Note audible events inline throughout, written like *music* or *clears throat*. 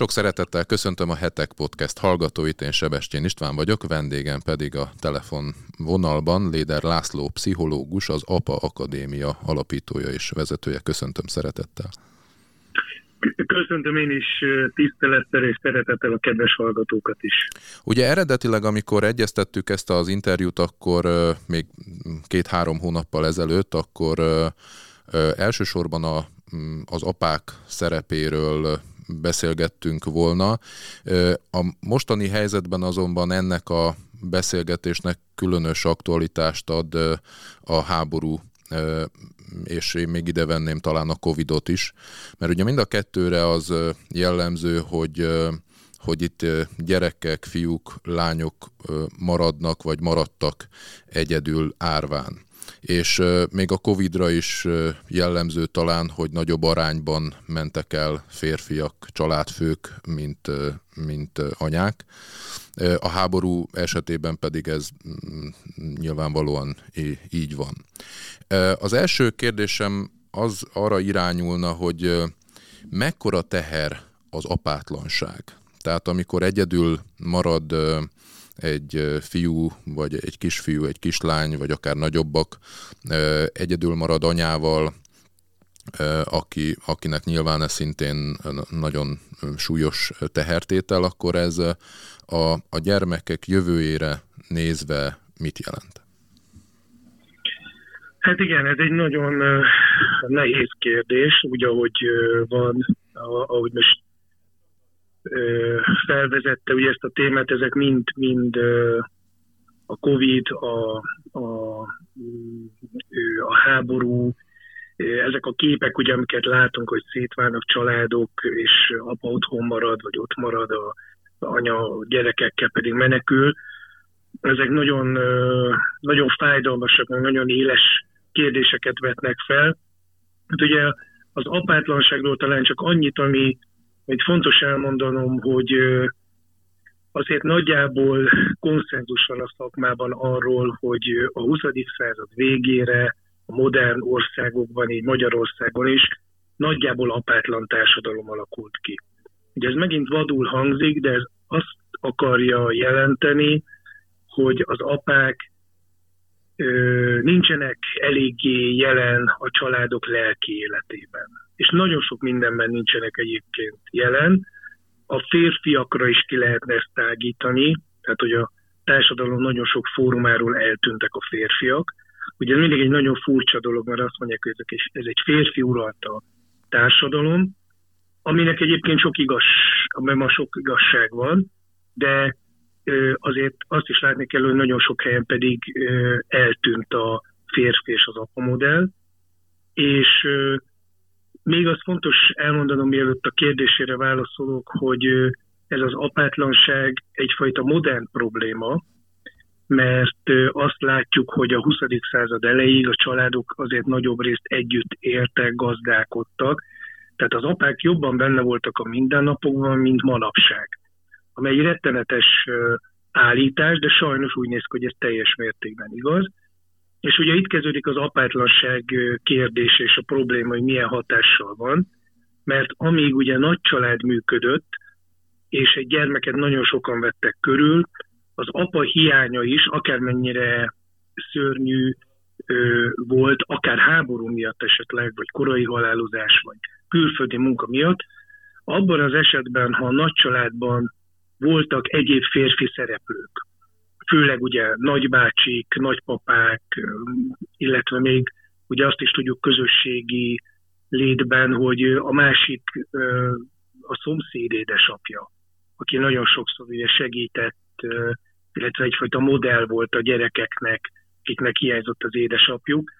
Sok szeretettel köszöntöm a Hetek Podcast hallgatóit, én Sebestyén István vagyok, vendégem pedig a telefon vonalban Léder László, pszichológus, az APA Akadémia alapítója és vezetője. Köszöntöm szeretettel. Köszöntöm én is tisztelettel és szeretettel a kedves hallgatókat is. Ugye eredetileg, amikor egyeztettük ezt az interjút, akkor még két-három hónappal ezelőtt, akkor elsősorban a, az apák szerepéről beszélgettünk volna. A mostani helyzetben azonban ennek a beszélgetésnek különös aktualitást ad a háború és én még ide venném talán a Covidot is, mert ugye mind a kettőre az jellemző, hogy hogy itt gyerekek, fiúk, lányok maradnak, vagy maradtak egyedül árván. És még a Covid-ra is jellemző talán, hogy nagyobb arányban mentek el férfiak, családfők, mint, mint anyák. A háború esetében pedig ez mm, nyilvánvalóan így van. Az első kérdésem az arra irányulna, hogy mekkora teher az apátlanság. Tehát amikor egyedül marad egy fiú, vagy egy kisfiú, egy kislány, vagy akár nagyobbak, egyedül marad anyával, aki, akinek nyilván ez szintén nagyon súlyos tehertétel, akkor ez a, a gyermekek jövőjére nézve mit jelent? Hát igen, ez egy nagyon nehéz kérdés, úgy ahogy van, ahogy most felvezette ugye ezt a témát, ezek mind, mind a Covid, a, a, a háború, ezek a képek, ugye, amiket látunk, hogy szétválnak családok, és apa otthon marad, vagy ott marad, a anya a gyerekekkel pedig menekül, ezek nagyon, nagyon fájdalmasak, nagyon éles kérdéseket vetnek fel. Hát ugye az apátlanságról talán csak annyit, ami, amit fontos elmondanom, hogy azért nagyjából konszenzus van a szakmában arról, hogy a 20. század végére a modern országokban, így Magyarországon is nagyjából apátlan társadalom alakult ki. Ugye ez megint vadul hangzik, de ez azt akarja jelenteni, hogy az apák nincsenek eléggé jelen a családok lelki életében. És nagyon sok mindenben nincsenek egyébként jelen. A férfiakra is ki lehetne ezt tágítani, tehát hogy a társadalom nagyon sok fórumáról eltűntek a férfiak. Ugye ez mindig egy nagyon furcsa dolog, mert azt mondják, hogy ez egy férfi uralta társadalom, aminek egyébként sok igaz, amiben sok igazság van, de azért azt is látni kell, hogy nagyon sok helyen pedig eltűnt a férfi és az apa modell, és még az fontos elmondanom, mielőtt a kérdésére válaszolok, hogy ez az apátlanság egyfajta modern probléma, mert azt látjuk, hogy a 20. század elejéig a családok azért nagyobb részt együtt éltek, gazdálkodtak, tehát az apák jobban benne voltak a mindennapokban, mint manapság amely egy rettenetes állítás, de sajnos úgy néz ki, hogy ez teljes mértékben igaz. És ugye itt kezdődik az apátlanság kérdése és a probléma, hogy milyen hatással van, mert amíg ugye nagy család működött, és egy gyermeket nagyon sokan vettek körül, az apa hiánya is, akármennyire szörnyű ö, volt, akár háború miatt esetleg, vagy korai halálozás, vagy külföldi munka miatt, abban az esetben, ha a nagy családban voltak egyéb férfi szereplők, főleg ugye nagybácsik, nagypapák, illetve még ugye azt is tudjuk közösségi létben, hogy a másik a szomszéd édesapja, aki nagyon sokszor ugye segített, illetve egyfajta modell volt a gyerekeknek, akiknek hiányzott az édesapjuk.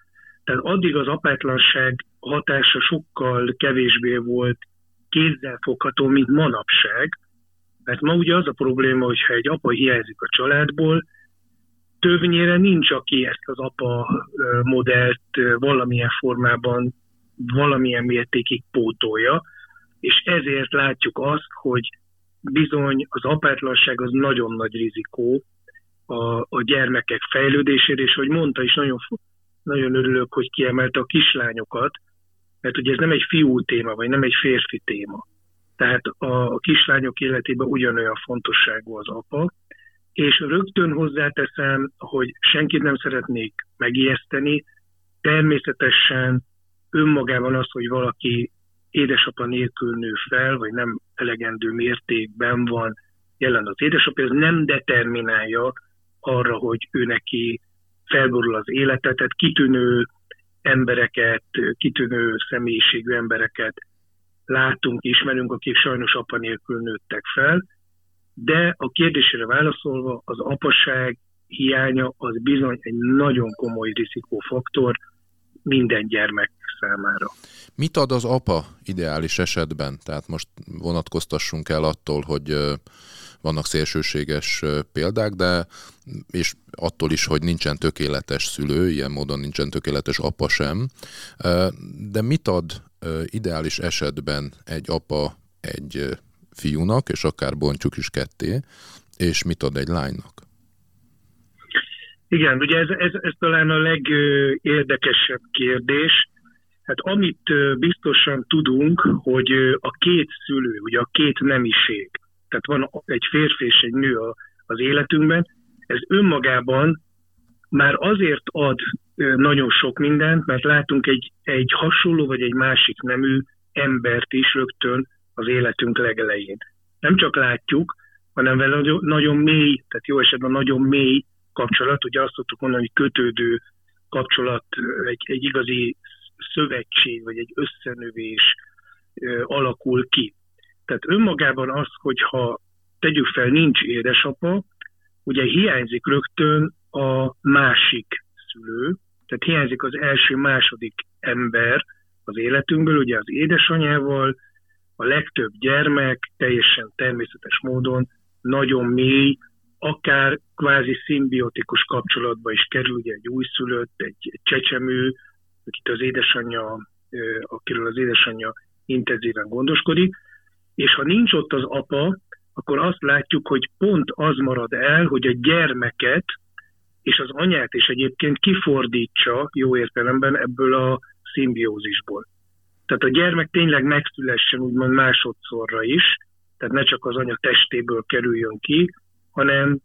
Tehát addig az apátlanság hatása sokkal kevésbé volt kézzelfogható, mint manapság, mert ma ugye az a probléma, hogyha egy apa hiányzik a családból, többnyire nincs, aki ezt az apa modellt valamilyen formában, valamilyen mértékig pótolja, és ezért látjuk azt, hogy bizony az apátlanság az nagyon nagy rizikó a, a gyermekek fejlődésére, és hogy mondta is, nagyon, nagyon örülök, hogy kiemelte a kislányokat, mert ugye ez nem egy fiú téma, vagy nem egy férfi téma. Tehát a kislányok életében ugyanolyan fontosságú az apa, és rögtön hozzáteszem, hogy senkit nem szeretnék megijeszteni, természetesen önmagában az, hogy valaki édesapa nélkül nő fel, vagy nem elegendő mértékben van jelen az édesapja, ez nem determinálja arra, hogy ő neki felborul az életet, tehát kitűnő embereket, kitűnő személyiségű embereket látunk, ismerünk, akik sajnos apa nélkül nőttek fel, de a kérdésére válaszolva az apaság hiánya az bizony egy nagyon komoly rizikófaktor minden gyermek számára. Mit ad az apa ideális esetben? Tehát most vonatkoztassunk el attól, hogy vannak szélsőséges példák, de és attól is, hogy nincsen tökéletes szülő, ilyen módon nincsen tökéletes apa sem. De mit ad ideális esetben egy apa egy fiúnak, és akár bontjuk is ketté, és mit ad egy lánynak? Igen, ugye ez, ez, ez talán a legérdekesebb kérdés. Hát amit biztosan tudunk, hogy a két szülő, ugye a két nemiség, tehát van egy férfi és egy nő az életünkben, ez önmagában már azért ad nagyon sok mindent, mert látunk egy, egy hasonló vagy egy másik nemű embert is rögtön az életünk legelején. Nem csak látjuk, hanem vele nagyon, nagyon mély, tehát jó esetben nagyon mély kapcsolat, ugye azt szoktuk mondani, hogy kötődő kapcsolat, egy, egy igazi szövetség, vagy egy összenövés ö, alakul ki. Tehát önmagában az, hogyha tegyük fel, nincs édesapa, ugye hiányzik rögtön a másik szülő, tehát hiányzik az első, második ember az életünkből, ugye az édesanyával, a legtöbb gyermek teljesen természetes módon nagyon mély, akár kvázi szimbiotikus kapcsolatba is kerül, ugye egy újszülött, egy csecsemő, akit az édesanyja, akiről az édesanyja intenzíven gondoskodik, és ha nincs ott az apa, akkor azt látjuk, hogy pont az marad el, hogy a gyermeket és az anyát is egyébként kifordítsa jó értelemben ebből a szimbiózisból. Tehát a gyermek tényleg megszülessen úgymond másodszorra is, tehát ne csak az anya testéből kerüljön ki, hanem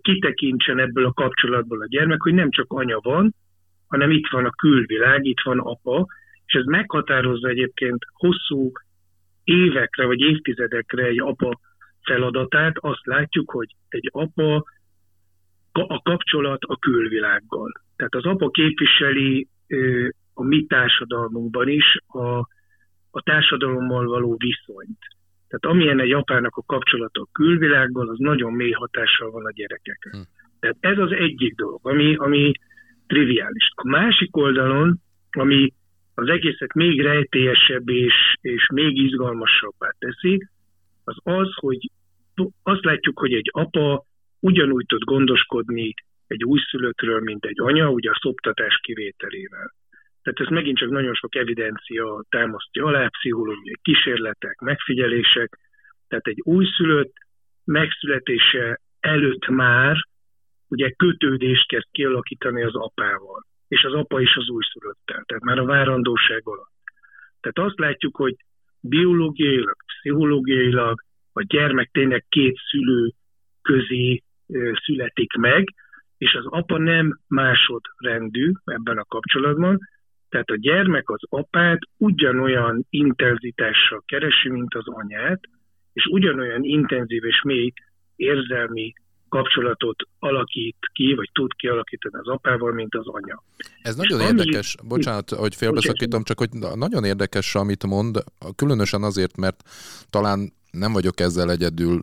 kitekintsen ebből a kapcsolatból a gyermek, hogy nem csak anya van, hanem itt van a külvilág, itt van apa, és ez meghatározza egyébként hosszú évekre vagy évtizedekre egy apa feladatát. Azt látjuk, hogy egy apa a kapcsolat a külvilággal. Tehát az apa képviseli a mi társadalmunkban is a, a társadalommal való viszonyt. Tehát amilyen egy apának a kapcsolata a külvilággal, az nagyon mély hatással van a gyerekekre. Hm. Tehát ez az egyik dolog, ami, ami triviális. A másik oldalon, ami az egészet még rejtélyesebb és, és még izgalmasabbá teszi, az az, hogy azt látjuk, hogy egy apa ugyanúgy tud gondoskodni egy újszülöttről, mint egy anya, ugye a szoptatás kivételével. Tehát ez megint csak nagyon sok evidencia támasztja alá, pszichológiai kísérletek, megfigyelések. Tehát egy újszülött megszületése előtt már ugye kötődést kezd kialakítani az apával, és az apa is az újszülöttel, tehát már a várandóság alatt. Tehát azt látjuk, hogy biológiailag, pszichológiailag a gyermek tényleg két szülő közé születik meg, és az apa nem másodrendű ebben a kapcsolatban, tehát a gyermek az apát ugyanolyan intenzitással keresi, mint az anyát, és ugyanolyan intenzív és mély érzelmi kapcsolatot alakít ki, vagy tud kialakítani az apával, mint az anya. Ez nagyon és érdekes, ami... bocsánat, hogy félbeszakítom, csak hogy nagyon érdekes, amit mond, különösen azért, mert talán nem vagyok ezzel egyedül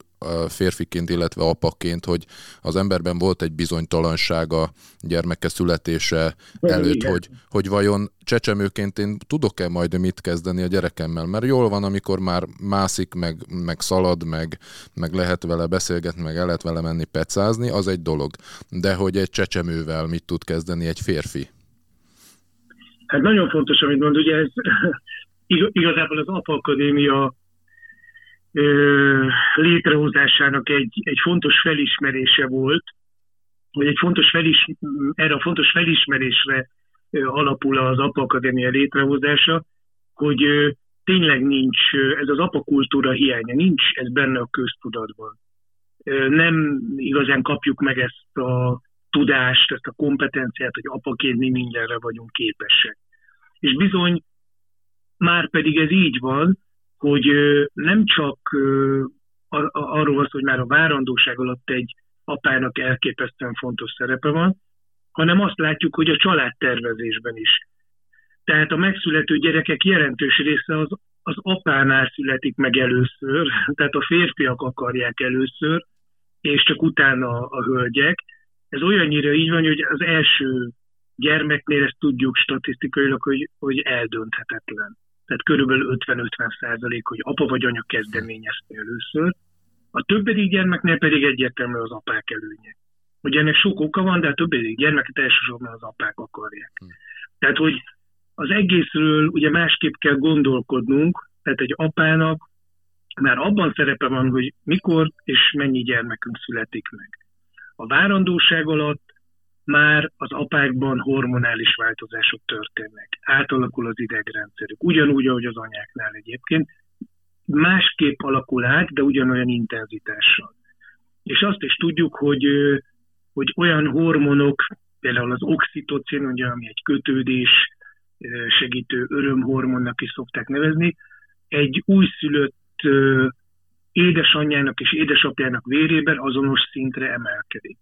férfiként, illetve apaként, hogy az emberben volt egy bizonytalanság a gyermeke születése előtt, hogy, hogy vajon csecsemőként én tudok-e majd mit kezdeni a gyerekemmel, mert jól van, amikor már mászik, meg, meg szalad, meg, meg lehet vele beszélgetni, meg el lehet vele menni pecázni, az egy dolog. De hogy egy csecsemővel mit tud kezdeni egy férfi? Hát nagyon fontos, amit mond, ugye ez *laughs* igazából az Apa Akadémia létrehozásának egy, egy fontos felismerése volt, hogy egy fontos felis, erre a fontos felismerésre alapul az APA Akadémia létrehozása, hogy tényleg nincs, ez az apakultúra hiánya, nincs ez benne a köztudatban. Nem igazán kapjuk meg ezt a tudást, ezt a kompetenciát, hogy apaként mi mindenre vagyunk képesek. És bizony, már pedig ez így van, hogy nem csak arról van hogy már a várandóság alatt egy apának elképesztően fontos szerepe van, hanem azt látjuk, hogy a családtervezésben is. Tehát a megszülető gyerekek jelentős része az, az apánál születik meg először, *laughs* tehát a férfiak akarják először, és csak utána a hölgyek. Ez olyannyira így van, hogy az első gyermeknél ezt tudjuk statisztikailag, hogy, hogy eldönthetetlen. Tehát körülbelül 50-50 százalék, hogy apa vagy anya kezdeményezte először. A többedik gyermeknél pedig egyértelmű az apák előnye. Ugye ennek sok oka van, de a többedik gyermeket elsősorban az apák akarják. Hm. Tehát, hogy az egészről ugye másképp kell gondolkodnunk, tehát egy apának már abban szerepe van, hogy mikor és mennyi gyermekünk születik meg. A várandóság alatt már az apákban hormonális változások történnek. Átalakul az idegrendszerük, ugyanúgy, ahogy az anyáknál egyébként. Másképp alakul át, de ugyanolyan intenzitással. És azt is tudjuk, hogy, hogy olyan hormonok, például az oxitocin, ugye, ami egy kötődés segítő örömhormonnak is szokták nevezni, egy újszülött édesanyjának és édesapjának vérében azonos szintre emelkedik.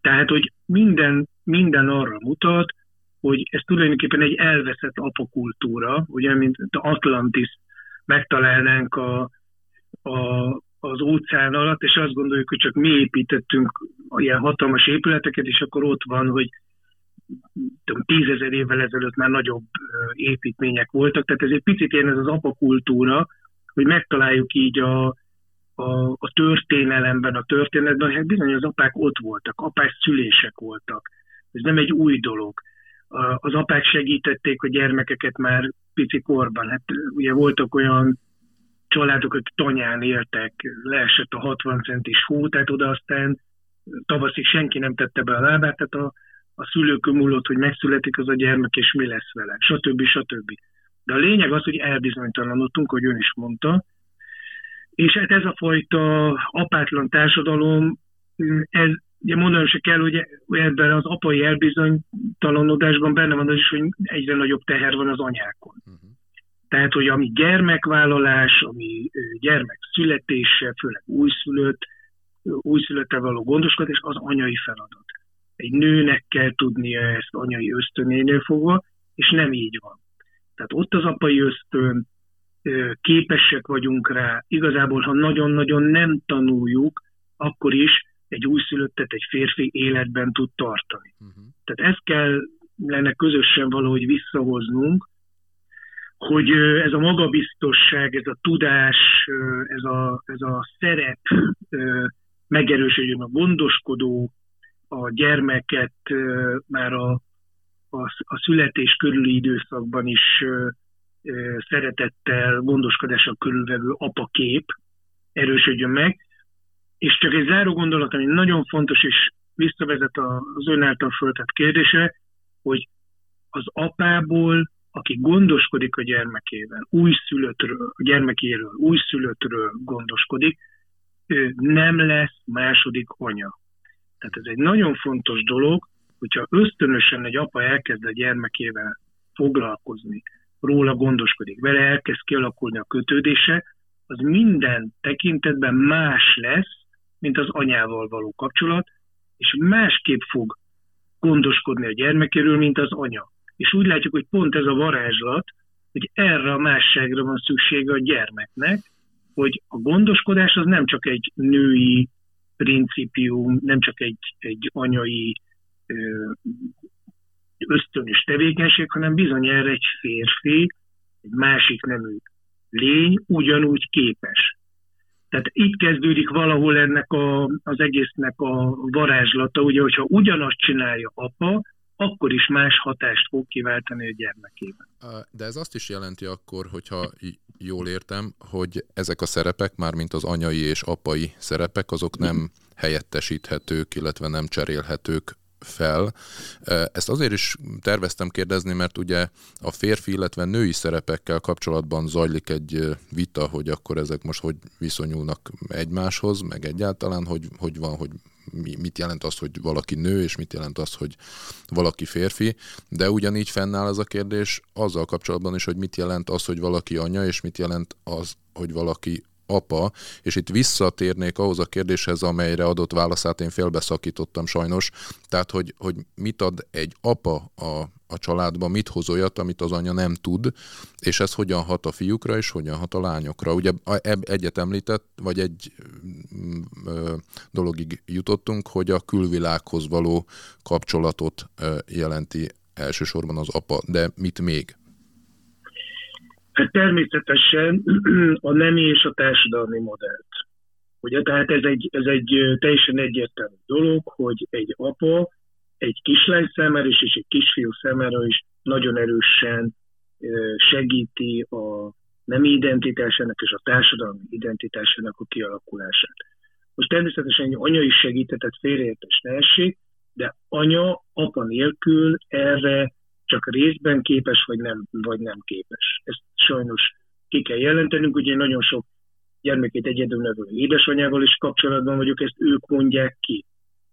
Tehát, hogy minden, minden arra mutat, hogy ez tulajdonképpen egy elveszett apakultúra, ugye, mint Atlantis megtalálnánk a, a, az óceán alatt, és azt gondoljuk, hogy csak mi építettünk ilyen hatalmas épületeket, és akkor ott van, hogy tízezer évvel ezelőtt már nagyobb építmények voltak, tehát ez egy picit ilyen ez az apakultúra, hogy megtaláljuk így a, a, a történelemben, a történetben, hát bizony az apák ott voltak, apák szülések voltak. Ez nem egy új dolog. Az apák segítették a gyermekeket már pici korban. Hát ugye voltak olyan családok, akik tanyán éltek, leesett a 60 centis hó, tehát oda aztán tavaszig senki nem tette be a lábát, tehát a, a szülőkön múlott, hogy megszületik az a gyermek, és mi lesz vele, stb. stb. De a lényeg az, hogy elbizonytalanodtunk, hogy ön is mondta, és hát ez a fajta apátlan társadalom, ez ugye mondanom se kell, hogy ebben az apai elbizonytalanodásban benne van az is, hogy egyre nagyobb teher van az anyákon. Uh-huh. Tehát, hogy ami gyermekvállalás, ami gyermek születése, főleg újszülött, újszülötte való gondoskodás, az anyai feladat. Egy nőnek kell tudnia ezt anyai ösztönénél fogva, és nem így van. Tehát ott az apai ösztön, képesek vagyunk rá, igazából, ha nagyon-nagyon nem tanuljuk, akkor is egy újszülöttet egy férfi életben tud tartani. Uh-huh. Tehát ezt kell lenne közösen valahogy visszahoznunk, hogy ez a magabiztosság, ez a tudás, ez a, ez a szerep megerősödjön a gondoskodó, a gyermeket már a, a, a születés körüli időszakban is szeretettel, gondoskodással körülvevő apakép erősödjön meg. És csak egy záró gondolat, ami nagyon fontos, és visszavezet az ön által föltett kérdése, hogy az apából, aki gondoskodik a gyermekével, újszülöttről, a gyermekéről, újszülöttről gondoskodik, ő nem lesz második anya. Tehát ez egy nagyon fontos dolog, hogyha ösztönösen egy apa elkezd a gyermekével foglalkozni, róla gondoskodik, vele elkezd kialakulni a kötődése, az minden tekintetben más lesz, mint az anyával való kapcsolat, és másképp fog gondoskodni a gyermekéről, mint az anya. És úgy látjuk, hogy pont ez a varázslat, hogy erre a másságra van szüksége a gyermeknek, hogy a gondoskodás az nem csak egy női principium, nem csak egy, egy anyai ösztönös tevékenység, hanem bizony erre egy férfi, egy másik nemű lény ugyanúgy képes. Tehát itt kezdődik valahol ennek a, az egésznek a varázslata, ugye, hogyha ugyanazt csinálja apa, akkor is más hatást fog kiváltani a gyermekében. De ez azt is jelenti akkor, hogyha jól értem, hogy ezek a szerepek, már mint az anyai és apai szerepek, azok nem helyettesíthetők, illetve nem cserélhetők fel. Ezt azért is terveztem kérdezni, mert ugye a férfi, illetve női szerepekkel kapcsolatban zajlik egy vita, hogy akkor ezek most hogy viszonyulnak egymáshoz, meg egyáltalán, hogy, hogy van, hogy mit jelent az, hogy valaki nő, és mit jelent az, hogy valaki férfi, de ugyanígy fennáll ez a kérdés azzal kapcsolatban is, hogy mit jelent az, hogy valaki anya, és mit jelent az, hogy valaki apa, és itt visszatérnék ahhoz a kérdéshez, amelyre adott válaszát én félbeszakítottam sajnos, tehát hogy, hogy mit ad egy apa a, a családba, mit hoz olyat, amit az anya nem tud, és ez hogyan hat a fiúkra, és hogyan hat a lányokra. Ugye egyet említett, vagy egy mm, ö, dologig jutottunk, hogy a külvilághoz való kapcsolatot ö, jelenti elsősorban az apa, de mit még? Hát természetesen *clears throat* a nemi és a társadalmi modellt. Ugye, tehát ez egy, ez egy teljesen egyértelmű dolog, hogy egy apa egy kislány számára is, és egy kisfiú számára is nagyon erősen segíti a nemi identitásának és a társadalmi identitásának a kialakulását. Most természetesen anya is segített, félreértés ne essék, de anya apa nélkül erre csak részben képes, vagy nem, vagy nem képes. Ezt sajnos ki kell jelentenünk, ugye nagyon sok gyermekét egyedül nevelő édesanyával is kapcsolatban vagyok, ezt ők mondják ki.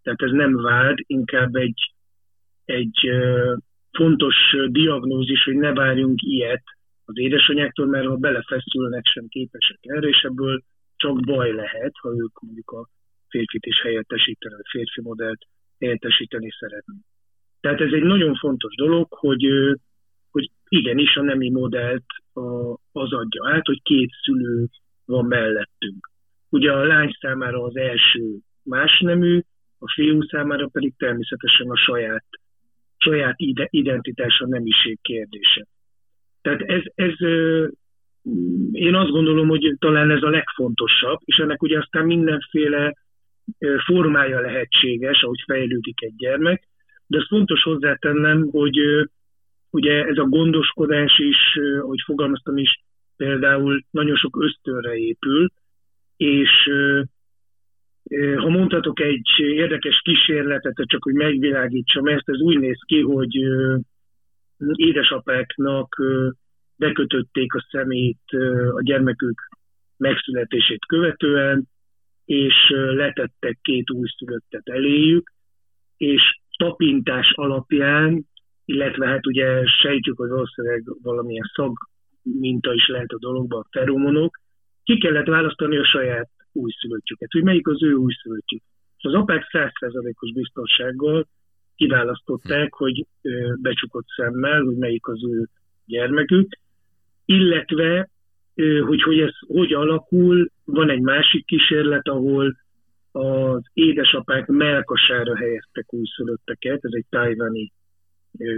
Tehát ez nem vád, inkább egy, egy fontos diagnózis, hogy ne várjunk ilyet az édesanyáktól, mert ha belefeszülnek, sem képesek erre, és ebből csak baj lehet, ha ők mondjuk a férfit is helyettesíteni, a férfi modellt helyettesíteni szeretnék. Tehát ez egy nagyon fontos dolog, hogy, hogy igenis a nemi modellt az adja át, hogy két szülő van mellettünk. Ugye a lány számára az első más nemű, a fiú számára pedig természetesen a saját, saját identitása nemiség kérdése. Tehát ez, ez én azt gondolom, hogy talán ez a legfontosabb, és ennek ugye aztán mindenféle formája lehetséges, ahogy fejlődik egy gyermek, de ez fontos hozzátennem, hogy ugye ez a gondoskodás is, ahogy fogalmaztam is, például nagyon sok ösztönre épül, és ha mondhatok egy érdekes kísérletet, csak hogy megvilágítsam ezt, ez úgy néz ki, hogy édesapáknak bekötötték a szemét a gyermekük megszületését követően, és letettek két újszülöttet eléjük, és tapintás alapján, illetve hát ugye sejtjük, hogy valószínűleg valamilyen szag minta is lehet a dologban, a feromonok, ki kellett választani a saját újszülöttjüket, hogy melyik az ő újszülöttjük. És az apák százszerzalékos biztonsággal kiválasztották, hogy becsukott szemmel, hogy melyik az ő gyermekük, illetve hogy, hogy ez hogy alakul, van egy másik kísérlet, ahol az édesapák melkasára helyeztek újszülötteket, ez egy tájvani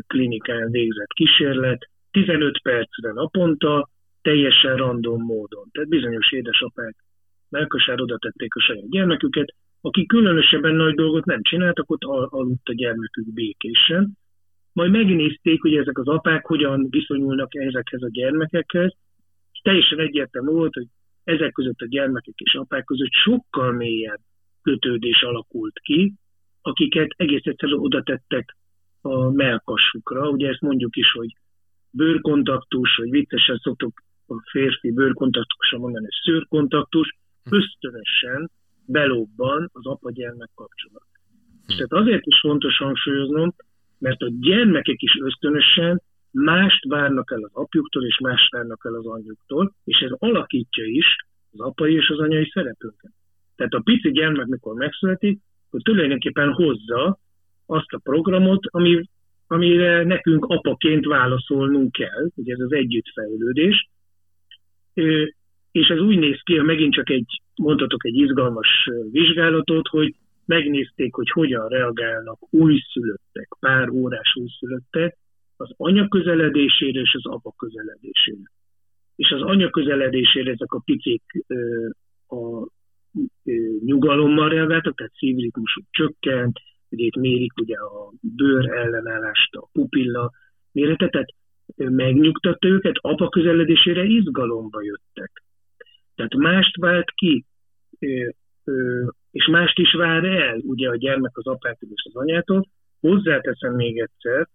klinikán végzett kísérlet, 15 percre naponta, teljesen random módon. Tehát bizonyos édesapák melkasára oda tették a saját gyermeküket, akik különösebben nagy dolgot nem csináltak, ott al- aludt a gyermekük békésen. Majd megnézték, hogy ezek az apák hogyan viszonyulnak ezekhez a gyermekekhez, és teljesen egyértelmű volt, hogy ezek között a gyermekek és apák között sokkal mélyebb kötődés alakult ki, akiket egész egyszerűen oda tettek a melkassukra. Ugye ezt mondjuk is, hogy bőrkontaktus, vagy viccesen szoktuk a férfi bőrkontaktusra mondani, hogy szőrkontaktus, ösztönösen belobban az apa-gyermek kapcsolat. Hm. Tehát azért is fontos hangsúlyoznom, mert a gyermekek is ösztönösen mást várnak el az apjuktól, és mást várnak el az anyjuktól, és ez alakítja is az apai és az anyai szerepünket. Tehát a pici gyermek, mikor megszületik, akkor tulajdonképpen hozza azt a programot, ami, amire nekünk apaként válaszolnunk kell, ugye ez az együttfejlődés. És ez úgy néz ki, ha megint csak egy, mondhatok egy izgalmas vizsgálatot, hogy megnézték, hogy hogyan reagálnak újszülöttek, pár órás újszülöttek az anya közeledésére és az apa közeledésére. És az anya közeledésére ezek a picik a nyugalommal reagáltak, tehát szívritmusuk csökkent, ugye itt mérik ugye a bőr ellenállást, a pupilla méretet, tehát megnyugtatta őket, apa közeledésére izgalomba jöttek. Tehát mást vált ki, és mást is vár el, ugye a gyermek az apától és az anyától, Hozzáteszem még egyszer,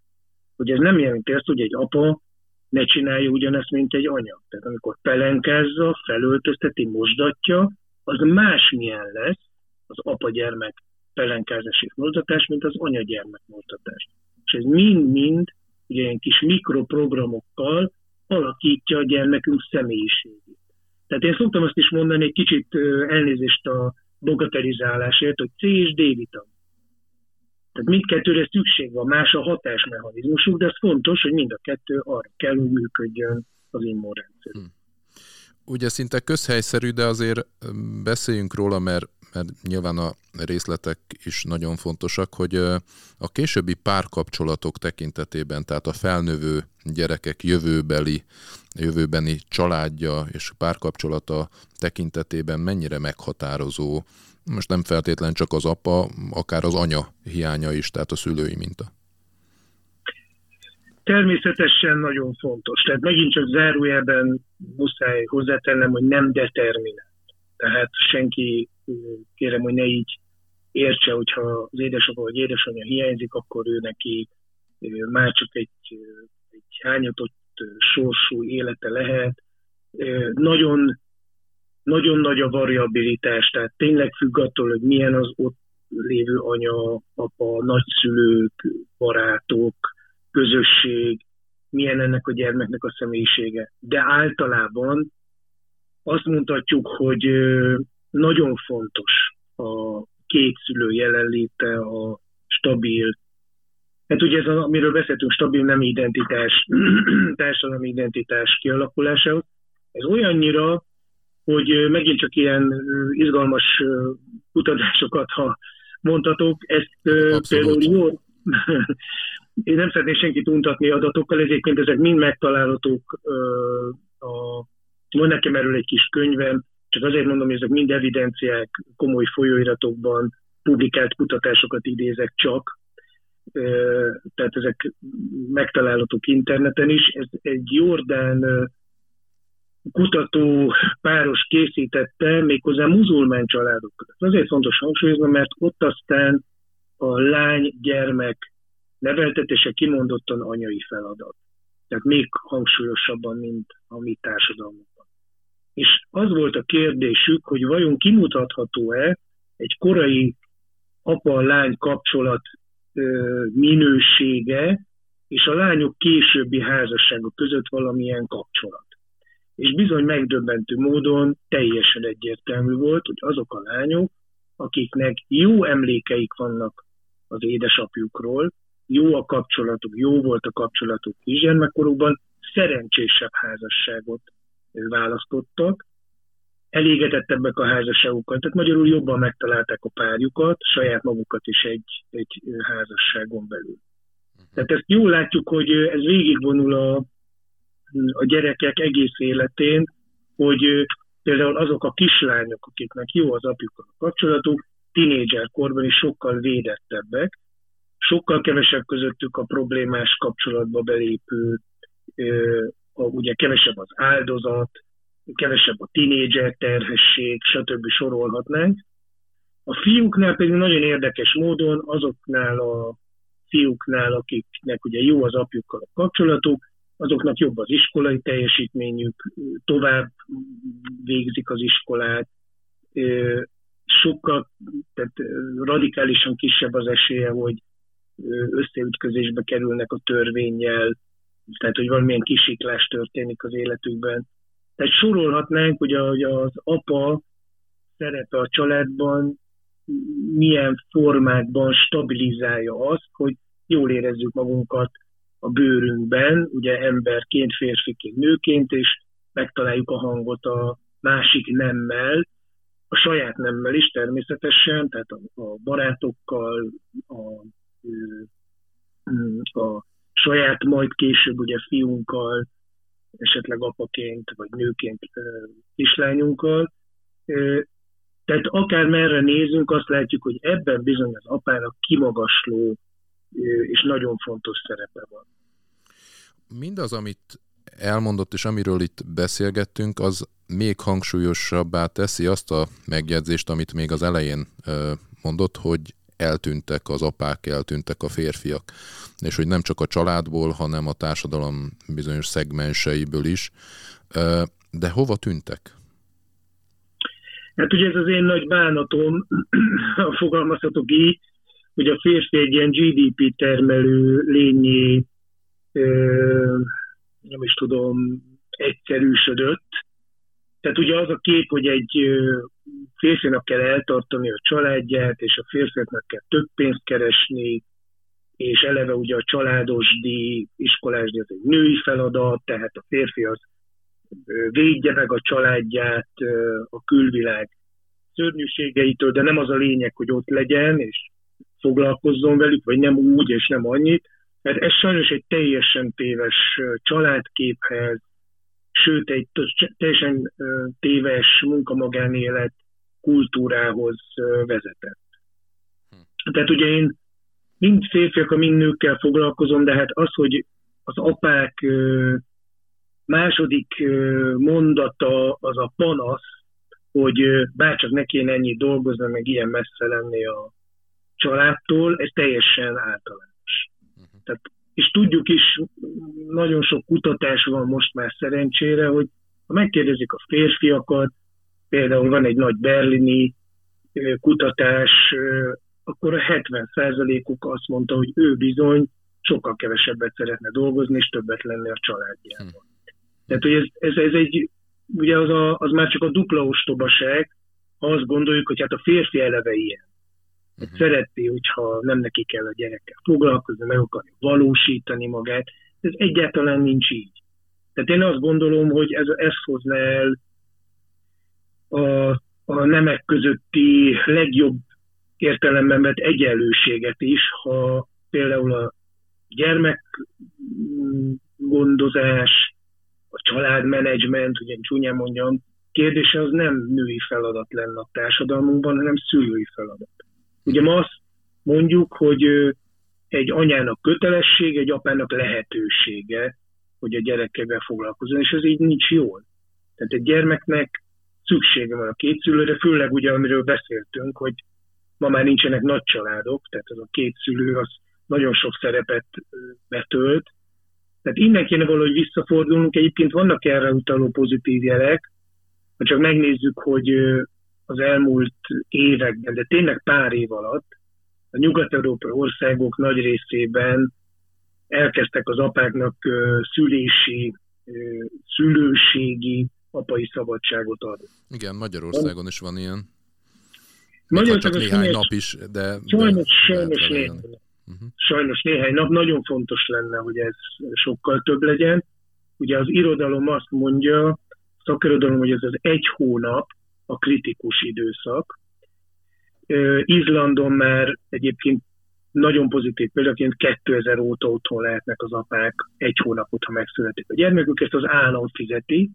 hogy ez nem jelenti azt, hogy egy apa ne csinálja ugyanezt, mint egy anya. Tehát amikor pelenkázza, felöltözteti, mosdatja, az másmilyen lesz az apa-gyermek pelenkázás és mozdatás, mint az anya-gyermek mozdatás. És ez mind-mind ugye ilyen kis mikroprogramokkal alakítja a gyermekünk személyiségét. Tehát én szoktam azt is mondani, egy kicsit elnézést a bogatelizálásért, hogy C és D vitamin. Tehát mindkettőre szükség van, más a hatásmechanizmusuk, de ez fontos, hogy mind a kettő arra kell, hogy működjön az immunrendszer. Hmm. Ugye szinte közhelyszerű, de azért beszéljünk róla, mert, mert nyilván a részletek is nagyon fontosak, hogy a későbbi párkapcsolatok tekintetében, tehát a felnövő gyerekek jövőbeli, jövőbeni családja és párkapcsolata tekintetében mennyire meghatározó most nem feltétlen csak az apa, akár az anya hiánya is, tehát a szülői minta. Természetesen nagyon fontos. Tehát megint csak zárójelben muszáj hozzátennem, hogy nem determinált. Tehát senki, kérem, hogy ne így értse, hogyha az édesapa vagy édesanyja hiányzik, akkor ő neki már csak egy, egy hányatott sorsú élete lehet. Nagyon nagyon nagy a variabilitás, tehát tényleg függ attól, hogy milyen az ott lévő anya, apa, nagyszülők, barátok, közösség, milyen ennek a gyermeknek a személyisége. De általában azt mondhatjuk, hogy nagyon fontos a két szülő jelenléte, a stabil, hát ugye ez, amiről beszéltünk, stabil nem identitás, *clears throat* társadalmi identitás kialakulása, ez olyannyira hogy megint csak ilyen izgalmas kutatásokat, ha mondhatok, ezt Abszolút. például én nem szeretnék senkit untatni adatokkal, egyébként ezek mind megtalálhatók a van nekem erről egy kis könyvem, csak azért mondom, hogy ezek mind evidenciák, komoly folyóiratokban publikált kutatásokat idézek csak, tehát ezek megtalálhatók interneten is. Ez egy Jordán kutató páros készítette méghozzá muzulmán családokat. Azért fontos hangsúlyozni, mert ott aztán a lány-gyermek neveltetése kimondottan anyai feladat. Tehát még hangsúlyosabban, mint a mi társadalmunkban. És az volt a kérdésük, hogy vajon kimutatható-e egy korai apa-lány kapcsolat minősége és a lányok későbbi házassága között valamilyen kapcsolat és bizony megdöbbentő módon teljesen egyértelmű volt, hogy azok a lányok, akiknek jó emlékeik vannak az édesapjukról, jó a kapcsolatuk, jó volt a kapcsolatuk kisgyermekkorukban, szerencsésebb házasságot választottak, elégedettebbek a házasságukkal, tehát magyarul jobban megtalálták a párjukat, saját magukat is egy, egy házasságon belül. Tehát ezt jól látjuk, hogy ez végigvonul a, a gyerekek egész életén, hogy például azok a kislányok, akiknek jó az apjukkal a kapcsolatuk, tinédzser korban is sokkal védettebbek, sokkal kevesebb közöttük a problémás kapcsolatba belépő, a, ugye kevesebb az áldozat, kevesebb a tinédzser terhesség, stb. sorolhatnánk. A fiúknál pedig nagyon érdekes módon azoknál a fiúknál, akiknek ugye jó az apjukkal a kapcsolatuk, azoknak jobb az iskolai teljesítményük, tovább végzik az iskolát, sokkal, tehát radikálisan kisebb az esélye, hogy összeütközésbe kerülnek a törvényjel, tehát hogy valamilyen kisiklás történik az életükben. Tehát sorolhatnánk, hogy az apa szerepe a családban milyen formákban stabilizálja azt, hogy jól érezzük magunkat a bőrünkben, ugye emberként, férfiként, nőként, és megtaláljuk a hangot a másik nemmel, a saját nemmel is természetesen, tehát a barátokkal, a, a saját majd később ugye fiunkkal, esetleg apaként vagy nőként kislányunkkal. Tehát akár merre nézünk, azt látjuk, hogy ebben bizony az apának kimagasló és nagyon fontos szerepe van. Mindaz, amit elmondott, és amiről itt beszélgettünk, az még hangsúlyosabbá teszi azt a megjegyzést, amit még az elején mondott, hogy eltűntek az apák, eltűntek a férfiak. És hogy nem csak a családból, hanem a társadalom bizonyos szegmenseiből is. De hova tűntek? Hát ugye ez az én nagy bánatom, *clears throat* fogalmazhatok így, hogy a férfi egy ilyen GDP termelő lényé, nem is tudom, egyszerűsödött. Tehát ugye az a kép, hogy egy férfinak kell eltartani a családját, és a férfiaknak kell több pénzt keresni, és eleve ugye a családos díj, iskolás díj az egy női feladat, tehát a férfi az védje meg a családját a külvilág szörnyűségeitől, de nem az a lényeg, hogy ott legyen, és foglalkozzon velük, vagy nem úgy, és nem annyit. Mert ez sajnos egy teljesen téves családképhez, sőt egy teljesen téves munkamagánélet kultúrához vezetett. Hm. Tehát ugye én mind férfiak, mind nőkkel foglalkozom, de hát az, hogy az apák második mondata az a panasz, hogy bárcsak ne kéne ennyit dolgozni, meg ilyen messze lenni a családtól, ez teljesen általános. Uh-huh. Tehát, és tudjuk is, nagyon sok kutatás van most már szerencsére, hogy ha megkérdezik a férfiakat, például van egy nagy berlini kutatás, akkor a 70%-uk azt mondta, hogy ő bizony sokkal kevesebbet szeretne dolgozni, és többet lenni a családjában. Hmm. Tehát, hogy ez, ez, ez egy, ugye az, a, az már csak a dupla ostobaság, ha azt gondoljuk, hogy hát a férfi eleve ilyen. Uh-huh. Szereti, hogyha nem neki kell a gyerekkel foglalkozni, meg akarja valósítani magát. Ez egyáltalán nincs így. Tehát én azt gondolom, hogy ez, ez hozna el a, a nemek közötti legjobb értelemben vett egyenlőséget is, ha például a gyermekgondozás, a családmenedzsment, ugye csúnyán mondjam, kérdése az nem női feladat lenne a társadalmunkban, hanem szülői feladat. Ugye ma azt mondjuk, hogy egy anyának kötelesség, egy apának lehetősége, hogy a gyerekekkel foglalkozzon, és ez így nincs jól. Tehát egy gyermeknek szüksége van a két szülőre, főleg ugye, amiről beszéltünk, hogy ma már nincsenek nagy családok, tehát ez a két szülő az nagyon sok szerepet betölt. Tehát innen kéne valahogy visszafordulnunk. Egyébként vannak erre utaló pozitív jelek, ha csak megnézzük, hogy az elmúlt években, de tényleg pár év alatt a nyugat-európai országok nagy részében elkezdtek az apáknak szülési, szülőségi, apai szabadságot adni. Igen, Magyarországon is van ilyen. Magyarországon csak néhány nap is, de... Sajnos, de sajnos, néhány, uh-huh. sajnos néhány nap. Nagyon fontos lenne, hogy ez sokkal több legyen. Ugye az irodalom azt mondja, szakirodalom, hogy ez az egy hónap, a kritikus időszak. Izlandon már egyébként nagyon pozitív példaként 2000 óta otthon lehetnek az apák egy hónapot, ha megszületik a gyermekük, ezt az állam fizeti,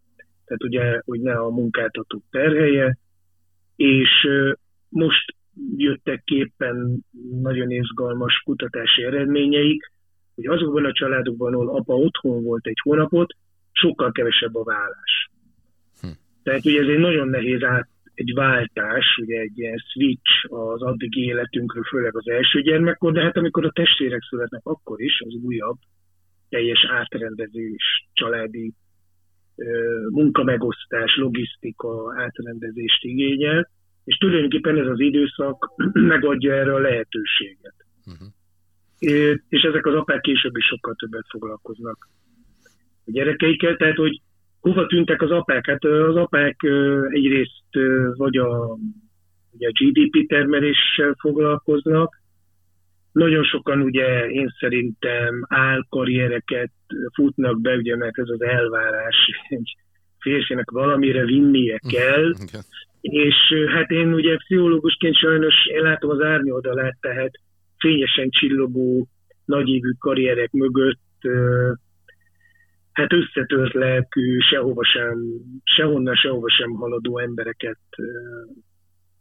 tehát ugye, hogy ne a munkáltató terhelje, és most jöttek képen nagyon izgalmas kutatási eredményeik, hogy azokban a családokban, ahol apa otthon volt egy hónapot, sokkal kevesebb a vállás. Tehát ugye ez egy nagyon nehéz át, egy váltás, ugye egy ilyen switch az addigi életünkről, főleg az első gyermekkor, de hát amikor a testvérek születnek, akkor is az újabb, teljes átrendezés, családi munkamegosztás, logisztika átrendezést igényel, és tulajdonképpen ez az időszak *clears throat* megadja erre a lehetőséget. Uh-huh. És ezek az apák később is sokkal többet foglalkoznak a gyerekeikkel, tehát hogy hova tűntek az apák? Hát az apák egyrészt vagy a, ugye a GDP termeléssel foglalkoznak, nagyon sokan ugye én szerintem álkarriereket futnak be, ugye mert ez az elvárás, egy férfinek valamire vinnie kell, és hát én ugye pszichológusként sajnos én látom az árnyoldalát, tehát fényesen csillogó, nagyívű karrierek mögött hát összetört lelkű, sehova sem, sehonnan, sehova sem haladó embereket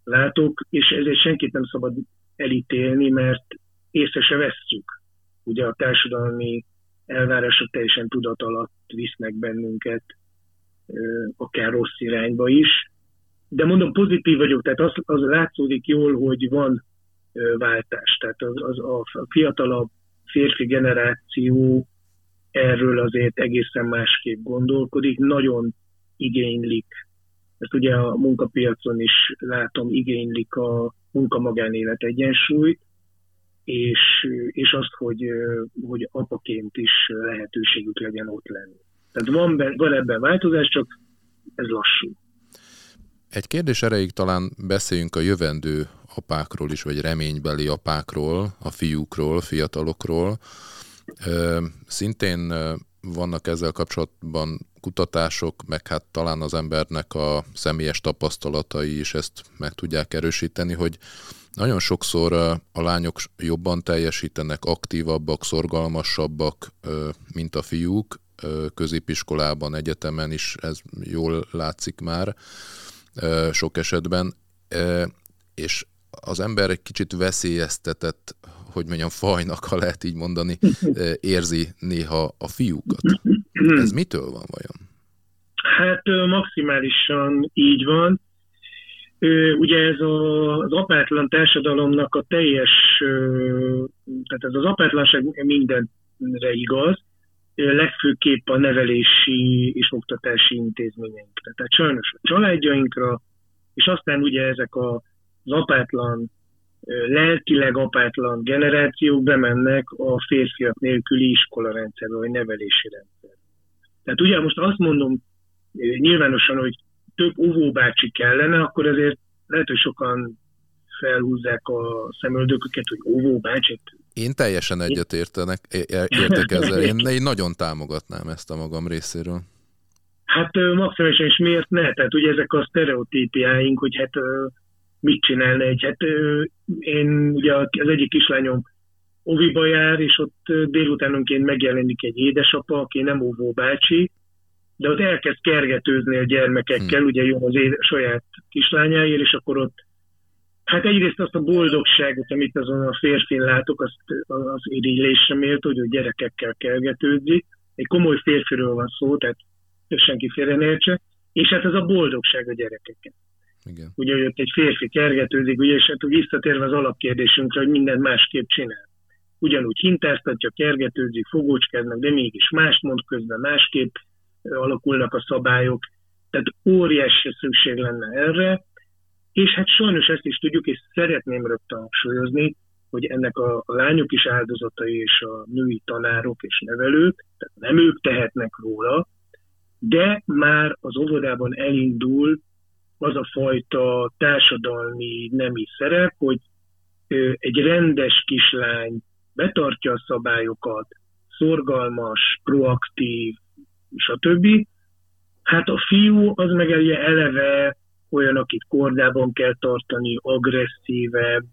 látok, és ezért senkit nem szabad elítélni, mert észre se vesszük. Ugye a társadalmi elvárások teljesen tudat alatt visznek bennünket, akár rossz irányba is. De mondom, pozitív vagyok, tehát az, az látszódik jól, hogy van váltás. Tehát az, az a fiatalabb férfi generáció erről azért egészen másképp gondolkodik, nagyon igénylik, ezt ugye a munkapiacon is látom, igénylik a munka-magánélet egyensúlyt, és, és azt, hogy, hogy apaként is lehetőségük legyen ott lenni. Tehát van, be, van ebben változás, csak ez lassú. Egy kérdés erejéig talán beszéljünk a jövendő apákról is, vagy reménybeli apákról, a fiúkról, fiatalokról. Szintén vannak ezzel kapcsolatban kutatások, meg hát talán az embernek a személyes tapasztalatai is ezt meg tudják erősíteni, hogy nagyon sokszor a lányok jobban teljesítenek, aktívabbak, szorgalmasabbak, mint a fiúk, középiskolában, egyetemen is ez jól látszik már sok esetben, és az ember egy kicsit veszélyeztetett, hogy mondjam, fajnak, ha lehet így mondani, *laughs* érzi néha a fiúkat. *clears throat* Ez mitől van vajon? Hát maximálisan így van. Ugye ez a, az apátlan társadalomnak a teljes, tehát ez az apátlanság mindenre igaz, legfőképp a nevelési és oktatási intézményeinkre. Tehát sajnos a családjainkra, és aztán ugye ezek az apátlan, lelkileg apátlan generációk bemennek a férfiak nélküli iskolarendszerbe, vagy nevelési rendszer. Tehát ugye most azt mondom nyilvánosan, hogy több óvóbácsi kellene, akkor azért lehet, hogy sokan felhúzzák a szemöldököket, hogy óvóbácsi. Én teljesen egyetértenek, értek ezzel. Én, *laughs* én nagyon támogatnám ezt a magam részéről. Hát maximálisan, és miért ne? Tehát ugye ezek a sztereotípiáink, hogy hát mit csinálna egy, hát én ugye az egyik kislányom oviba jár, és ott délutánonként megjelenik egy édesapa, aki nem óvó bácsi, de ott elkezd kergetőzni a gyermekekkel, hmm. ugye jó az éd, saját kislányáért, és akkor ott Hát egyrészt azt a boldogságot, amit azon a férfin látok, azt az irigylésre mért, hogy a gyerekekkel kergetődik. Egy komoly férfiről van szó, tehát senki félre ne értse. És hát ez a boldogság a gyerekekkel. Igen. Ugye, ott egy férfi kergetődik, ugye, és hát visszatérve az alapkérdésünkre, hogy mindent másképp csinál. Ugyanúgy hintáztatja, kergetőzik, fogócskednek, de mégis más mond közben, másképp alakulnak a szabályok. Tehát óriási szükség lenne erre, és hát sajnos ezt is tudjuk, és szeretném rögtön hangsúlyozni, hogy ennek a, a lányok is áldozatai, és a női tanárok és nevelők, tehát nem ők tehetnek róla, de már az óvodában elindul az a fajta társadalmi nemi szerep, hogy egy rendes kislány betartja a szabályokat, szorgalmas, proaktív, stb. Hát a fiú az meg eleve olyan, akit kordában kell tartani, agresszívebb,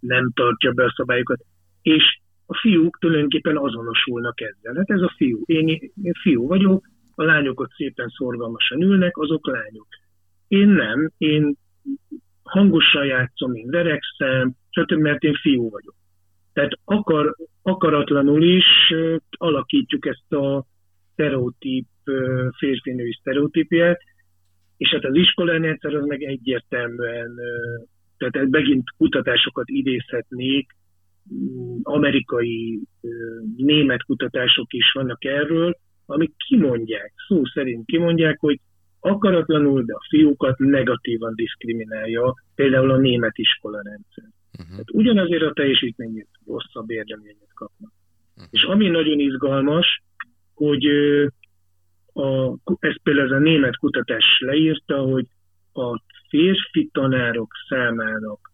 nem tartja be a szabályokat, és a fiúk tulajdonképpen azonosulnak ezzel. Hát ez a fiú. Én, én fiú vagyok, a lányok ott szépen szorgalmasan ülnek, azok lányok. Én nem, én hangosan játszom, én verekszem, stb., mert én fiú vagyok. Tehát akar, akaratlanul is alakítjuk ezt a sztereotíp, férfi-női sztereotípiát, és hát az iskolarendszer az meg egyértelműen, tehát megint kutatásokat idézhetnék, amerikai, német kutatások is vannak erről, amik kimondják, szó szerint kimondják, hogy akaratlanul, de a fiúkat negatívan diszkriminálja például a német iskolarendszer. Uh-huh. Tehát ugyanazért a teljesítményét rosszabb érdeményet kapnak. Uh-huh. És ami nagyon izgalmas, hogy a, ez például ez a német kutatás leírta, hogy a férfi tanárok számának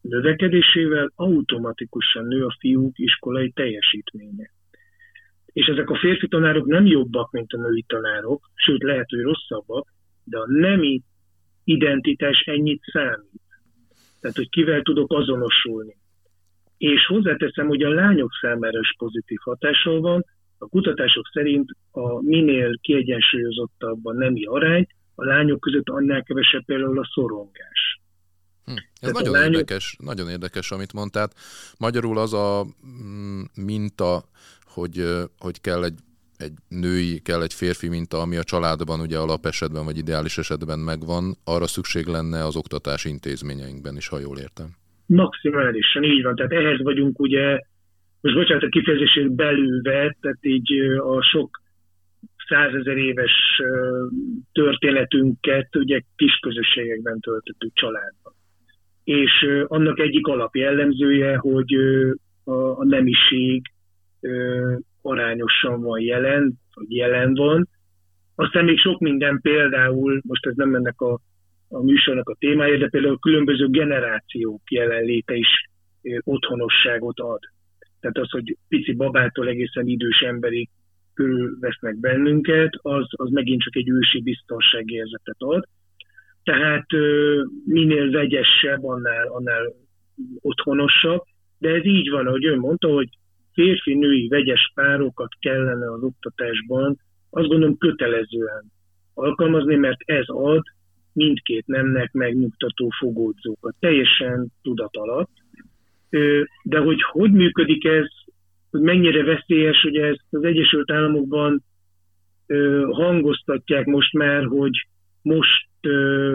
növekedésével automatikusan nő a fiúk iskolai teljesítménye. És ezek a férfi tanárok nem jobbak, mint a női tanárok, sőt lehet, hogy rosszabbak, de a nemi identitás ennyit számít. Tehát, hogy kivel tudok azonosulni. És hozzáteszem, hogy a lányok számára is pozitív hatással van, a kutatások szerint a minél kiegyensúlyozottabb a nemi arány, a lányok között annál kevesebb például a szorongás. Hm. Ez Tehát nagyon lányok... érdekes, nagyon érdekes, amit mondtál. Magyarul az a mm, minta, hogy, hogy kell egy, egy női, kell egy férfi minta, ami a családban ugye alapesetben vagy ideális esetben megvan, arra szükség lenne az oktatási intézményeinkben is, ha jól értem. Maximálisan, így van. Tehát ehhez vagyunk ugye, most bocsánat a kifejezését belülve, tehát így a sok százezer éves történetünket ugye kis közösségekben töltöttük családban. És annak egyik alapjellemzője, hogy a nemiség arányosan van jelen, vagy jelen van. Aztán még sok minden például, most ez nem ennek a, a műsornak a témája, de például a különböző generációk jelenléte is otthonosságot ad. Tehát az, hogy pici babától egészen idős emberig körülvesznek bennünket, az, az megint csak egy ősi biztonságérzetet ad. Tehát minél vegyesebb, annál, annál otthonosabb, de ez így van, ahogy ön mondta, hogy férfi-női vegyes párokat kellene az oktatásban, azt gondolom kötelezően alkalmazni, mert ez ad mindkét nemnek megnyugtató fogódzókat, teljesen tudat alatt. De hogy hogy működik ez, hogy mennyire veszélyes, hogy ezt az Egyesült Államokban hangoztatják most már, hogy most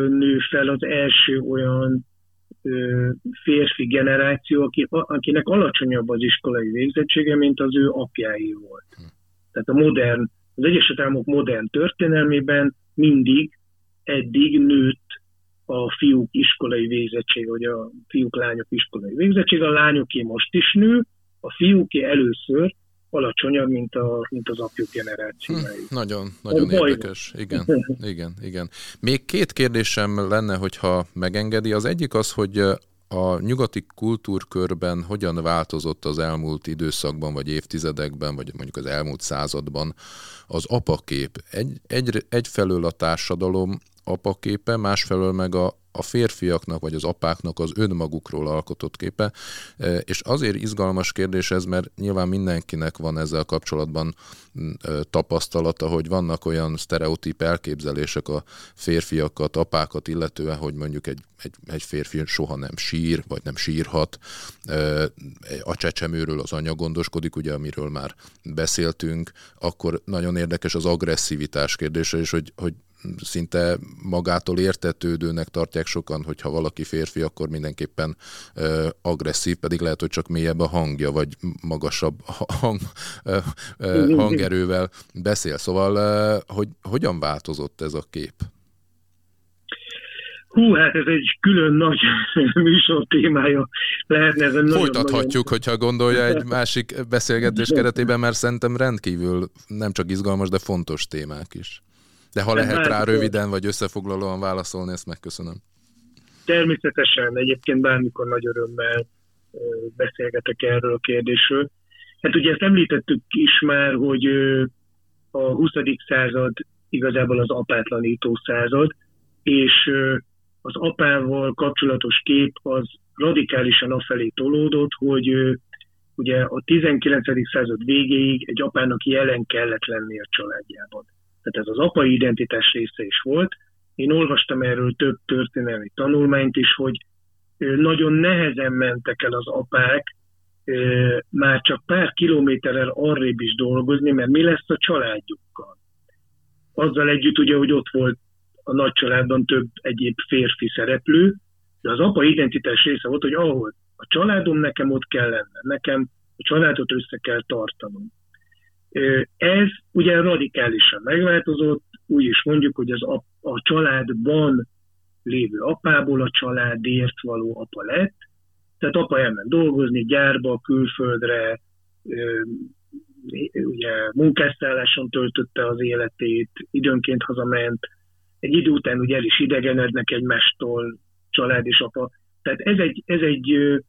nő fel az első olyan férfi generáció, aki, akinek alacsonyabb az iskolai végzettsége, mint az ő apjái volt. Hm. Tehát a modern, az Egyesült Államok modern történelmében mindig eddig nőtt a fiúk iskolai végzettség, vagy a fiúk-lányok iskolai végzettség, a lányoké most is nő, a fiúké először alacsonyabb, mint, a, mint az apjuk generációi. Hm, nagyon, nagyon a érdekes. Igen, igen, igen. Még két kérdésem lenne, hogyha megengedi. Az egyik az, hogy a nyugati kultúrkörben hogyan változott az elmúlt időszakban, vagy évtizedekben, vagy mondjuk az elmúlt században az apakép. Egy, egy, egyfelől a társadalom apaképe, másfelől meg a, a férfiaknak vagy az apáknak az önmagukról alkotott képe, e, és azért izgalmas kérdés ez, mert nyilván mindenkinek van ezzel kapcsolatban e, tapasztalata, hogy vannak olyan sztereotíp elképzelések a férfiakat, apákat illetően, hogy mondjuk egy, egy, egy férfi soha nem sír, vagy nem sírhat. E, a csecsemőről az anya gondoskodik, ugye, amiről már beszéltünk, akkor nagyon érdekes az agresszivitás kérdése, és hogy, hogy szinte magától értetődőnek tartják sokan, hogyha valaki férfi, akkor mindenképpen ö, agresszív, pedig lehet, hogy csak mélyebb a hangja, vagy magasabb hang, ö, ö, hangerővel beszél. Szóval, ö, hogy hogyan változott ez a kép? Hú, hát ez egy külön nagy *laughs* műsor témája lehetne. Ezen Folytathatjuk, nagyon... hogyha gondolja egy másik beszélgetés keretében, mert szerintem rendkívül nem csak izgalmas, de fontos témák is. De ha lehet rá röviden vagy összefoglalóan válaszolni, ezt megköszönöm. Természetesen, egyébként bármikor nagy örömmel beszélgetek erről a kérdésről. Hát ugye ezt említettük is már, hogy a 20. század igazából az apátlanító század, és az apával kapcsolatos kép az radikálisan afelé tolódott, hogy ugye a 19. század végéig egy apának jelen kellett lenni a családjában tehát ez az apai identitás része is volt. Én olvastam erről több történelmi tanulmányt is, hogy nagyon nehezen mentek el az apák már csak pár kilométerrel arrébb is dolgozni, mert mi lesz a családjukkal. Azzal együtt ugye, hogy ott volt a nagy családban több egyéb férfi szereplő, de az apa identitás része volt, hogy ahol a családom nekem ott kell lenne, nekem a családot össze kell tartanom. Ez ugye radikálisan megváltozott, úgy is mondjuk, hogy az a, a családban lévő apából a családért való apa lett, tehát apa elment dolgozni gyárba, külföldre, ugye munkásszálláson töltötte az életét, időnként hazament, egy idő után ugye el is idegenednek egymástól, család és apa. Tehát ez egy, ez egy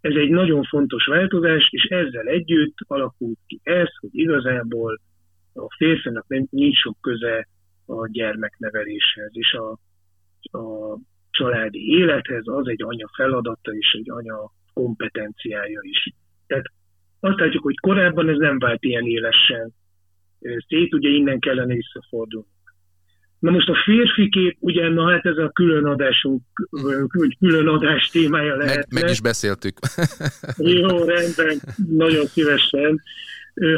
ez egy nagyon fontos változás, és ezzel együtt alakult ki ez, hogy igazából a férfinak nem, nincs sok köze a gyermekneveléshez, és a, a családi élethez az egy anya feladata és egy anya kompetenciája is. Tehát azt látjuk, hogy korábban ez nem vált ilyen élesen szét, ugye innen kellene visszafordulni. Na most a férfi kép, ugye, na hát ez a külön adásunk, külön adás témája lehet. Meg, meg is beszéltük. *laughs* Jó, rendben, nagyon szívesen.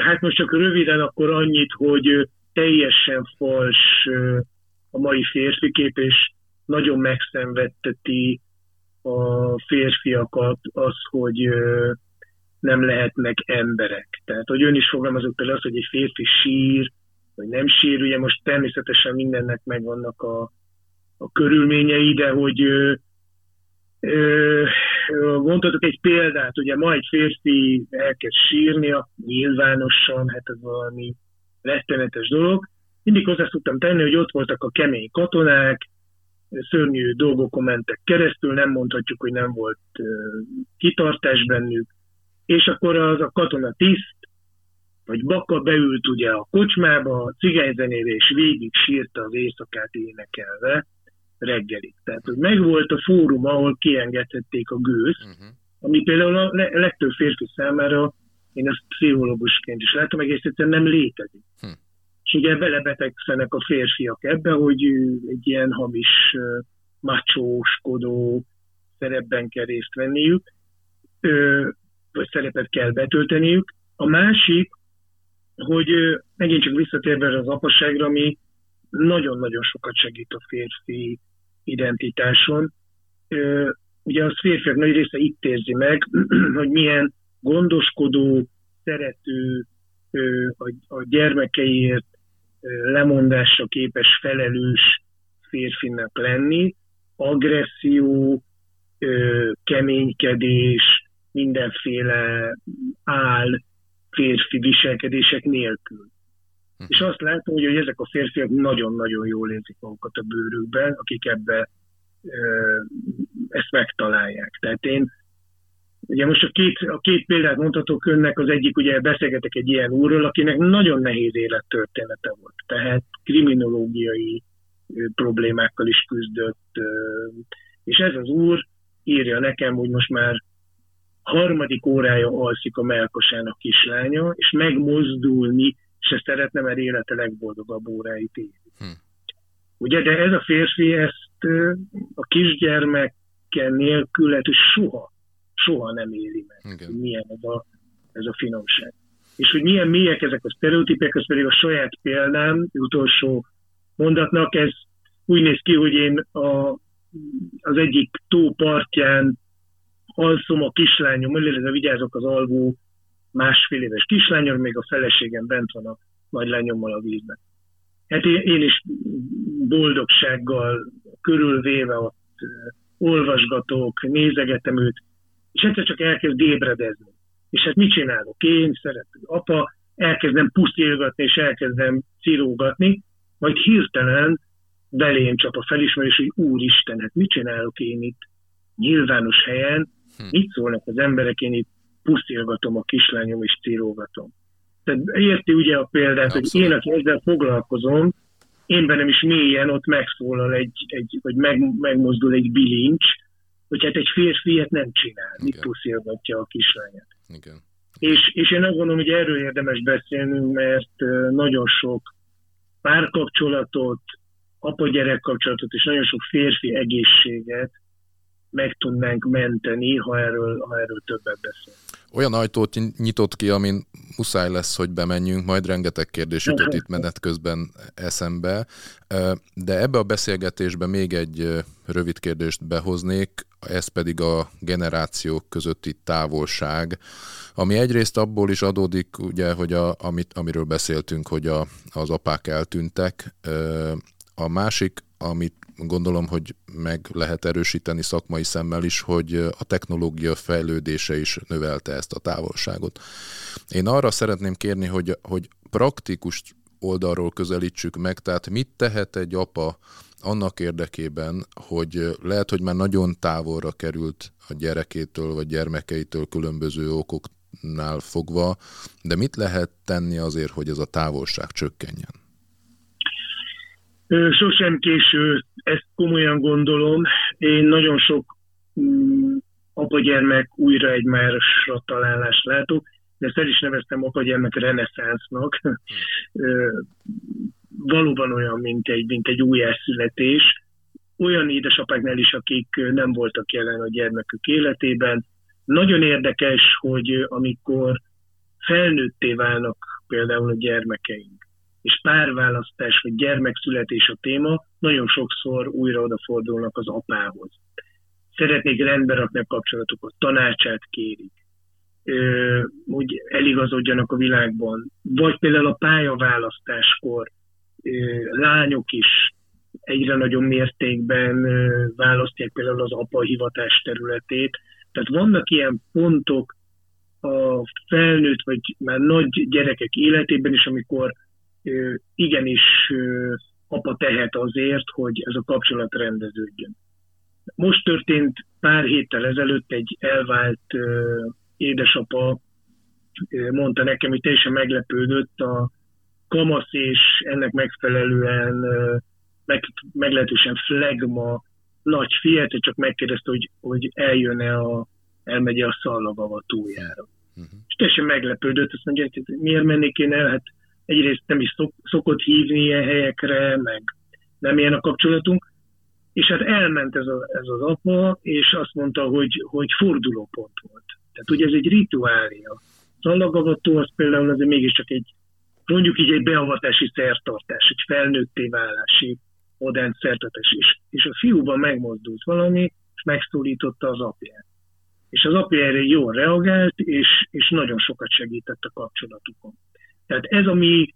Hát most csak röviden akkor annyit, hogy teljesen fals a mai férfi kép, és nagyon megszenvedteti a férfiakat az, hogy nem lehetnek emberek. Tehát, hogy ön is fogalmazott például az, hogy egy férfi sír, vagy nem sír, ugye most természetesen mindennek megvannak a, a körülményei, de hogy ö, ö, mondhatok egy példát, ugye ma egy férfi elkezd sírnia, nyilvánosan, hát ez valami rettenetes dolog. Mindig hozzá szoktam tenni, hogy ott voltak a kemény katonák, szörnyű dolgokon mentek keresztül, nem mondhatjuk, hogy nem volt kitartás bennük, és akkor az a katona tiszt, vagy Baka beült ugye a kocsmába, a cigányzenére, és végig sírta az éjszakát énekelve reggelig. Tehát, hogy megvolt a fórum, ahol kiengedhették a gőzt, uh-huh. ami például a legtöbb férfi számára, én ezt pszichológusként is látom, egész egyszerűen nem létezik. Uh-huh. És ugye belebetegszenek a férfiak ebbe, hogy egy ilyen hamis, macsóskodó szerepben kell részt venniük, vagy szerepet kell betölteniük. A másik, hogy megint csak visszatérve az apasságra, ami nagyon-nagyon sokat segít a férfi identitáson. Ugye az férfiak nagy része itt érzi meg, *clears throat* hogy milyen gondoskodó, szerető, a gyermekeiért lemondásra képes, felelős férfinak lenni, agresszió, keménykedés, mindenféle áll, férfi viselkedések nélkül. Hm. És azt látom, hogy, hogy ezek a férfiak nagyon-nagyon jól érzik magukat a bőrükben, akik ebbe ezt megtalálják. Tehát én, ugye most a két, a két példát mondhatok önnek, az egyik, ugye beszélgetek egy ilyen úrról, akinek nagyon nehéz élettörténete volt. Tehát kriminológiai problémákkal is küzdött, és ez az úr írja nekem, hogy most már harmadik órája alszik a melkosának kislánya, és megmozdulni se szeretne, mert élete legboldogabb óráit éli. Hm. Ugye, de ez a férfi ezt a kisgyermeken nélkül lehet, hogy soha, soha nem éli meg. Igen. Milyen ez a, ez a finomság. És hogy milyen mélyek ezek a sztereotípek, ez pedig a saját példám, utolsó mondatnak, ez úgy néz ki, hogy én a, az egyik tó partján alszom a kislányom, illetve vigyázok az alvó másfél éves kislányom, még a feleségem bent van a nagylányommal a vízben. Hát én, én is boldogsággal körülvéve ott olvasgatok, nézegetem őt, és egyszer csak elkezd ébredezni. És hát mit csinálok? Én szeretem. Apa, elkezdem pusztilgatni, és elkezdem cirógatni, majd hirtelen belém csap a felismerés, hogy úristen, hát mit csinálok én itt nyilvános helyen, hm. mit szólnak az emberek, én itt pusztilgatom a kislányom és cirógatom. Tehát érti ugye a példát, Abszolút. hogy én, aki ezzel foglalkozom, én bennem is mélyen ott megszólal egy, egy vagy meg, megmozdul egy bilincs, hogy hát egy férfi ilyet nem csinál, Igen. mit puszilgatja a kislányát. Igen. És, és én azt gondolom, hogy erről érdemes beszélnünk, mert nagyon sok párkapcsolatot, apa-gyerek kapcsolatot és nagyon sok férfi egészséget meg tudnánk menteni, ha erről, ha erről többet beszél. Olyan ajtót nyitott ki, amin muszáj lesz, hogy bemenjünk, majd rengeteg kérdés jutott itt menet közben eszembe, de ebbe a beszélgetésbe még egy rövid kérdést behoznék, ez pedig a generációk közötti távolság, ami egyrészt abból is adódik, ugye, hogy a, amit, amiről beszéltünk, hogy a, az apák eltűntek, a másik, amit gondolom, hogy meg lehet erősíteni szakmai szemmel is, hogy a technológia fejlődése is növelte ezt a távolságot. Én arra szeretném kérni, hogy, hogy praktikus oldalról közelítsük meg, tehát mit tehet egy apa annak érdekében, hogy lehet, hogy már nagyon távolra került a gyerekétől vagy gyermekeitől különböző okoknál fogva, de mit lehet tenni azért, hogy ez a távolság csökkenjen? Sosem késő, ezt komolyan gondolom. Én nagyon sok mm, apagyermek újra egymásra találást látok, de ezt el is neveztem apagyermek reneszánsznak. Valóban olyan, mint egy, mint egy újjászületés. Olyan édesapáknál is, akik nem voltak jelen a gyermekük életében. Nagyon érdekes, hogy amikor felnőtté válnak például a gyermekeink, és párválasztás vagy gyermekszületés a téma, nagyon sokszor újra odafordulnak az apához. szeretnék rendbe rakni a kapcsolatokat, tanácsát kérik, hogy eligazodjanak a világban. Vagy például a pályaválasztáskor lányok is egyre nagyobb mértékben választják például az apa hivatás területét. Tehát vannak ilyen pontok a felnőtt vagy már nagy gyerekek életében is, amikor igenis apa tehet azért, hogy ez a kapcsolat rendeződjön. Most történt pár héttel ezelőtt egy elvált édesapa mondta nekem, hogy teljesen meglepődött a kamasz és ennek megfelelően meg, meglehetősen flagma nagy fiat, csak megkérdezte, hogy, hogy eljön-e a, elmegy a szallagava túljára. Uh-huh. És teljesen meglepődött, azt mondja, hogy miért mennék én el, hát egyrészt nem is szok, szokott hívni ilyen helyekre, meg nem ilyen a kapcsolatunk, és hát elment ez, a, ez az apa, és azt mondta, hogy, hogy fordulópont volt. Tehát ugye ez egy rituália. Szallagavató az például azért mégiscsak egy, mondjuk így egy beavatási szertartás, egy felnőtté válási modern szertartás. És, és a fiúban megmozdult valami, és megszólította az apját. És az apja erre jól reagált, és, és nagyon sokat segített a kapcsolatukon. Tehát ez, ami,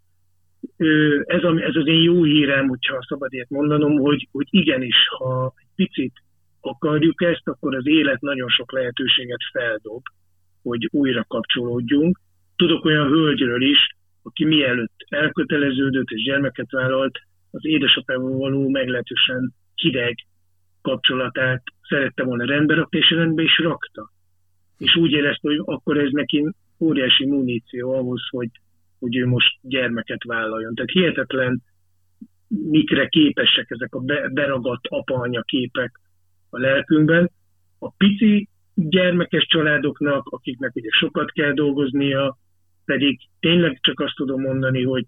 ez, ami, ez az én jó hírem, hogyha szabad ilyet mondanom, hogy, hogy igenis, ha egy picit akarjuk ezt, akkor az élet nagyon sok lehetőséget feldob, hogy újra kapcsolódjunk. Tudok olyan hölgyről is, aki mielőtt elköteleződött és gyermeket vállalt, az édesapával való meglehetősen hideg kapcsolatát szerette volna rendbe rakni, és rendbe is rakta. És úgy érezte, hogy akkor ez neki óriási muníció ahhoz, hogy, hogy ő most gyermeket vállaljon. Tehát hihetetlen, mikre képesek ezek a beragadt apa-anya képek a lelkünkben. A pici gyermekes családoknak, akiknek ugye sokat kell dolgoznia, pedig tényleg csak azt tudom mondani, hogy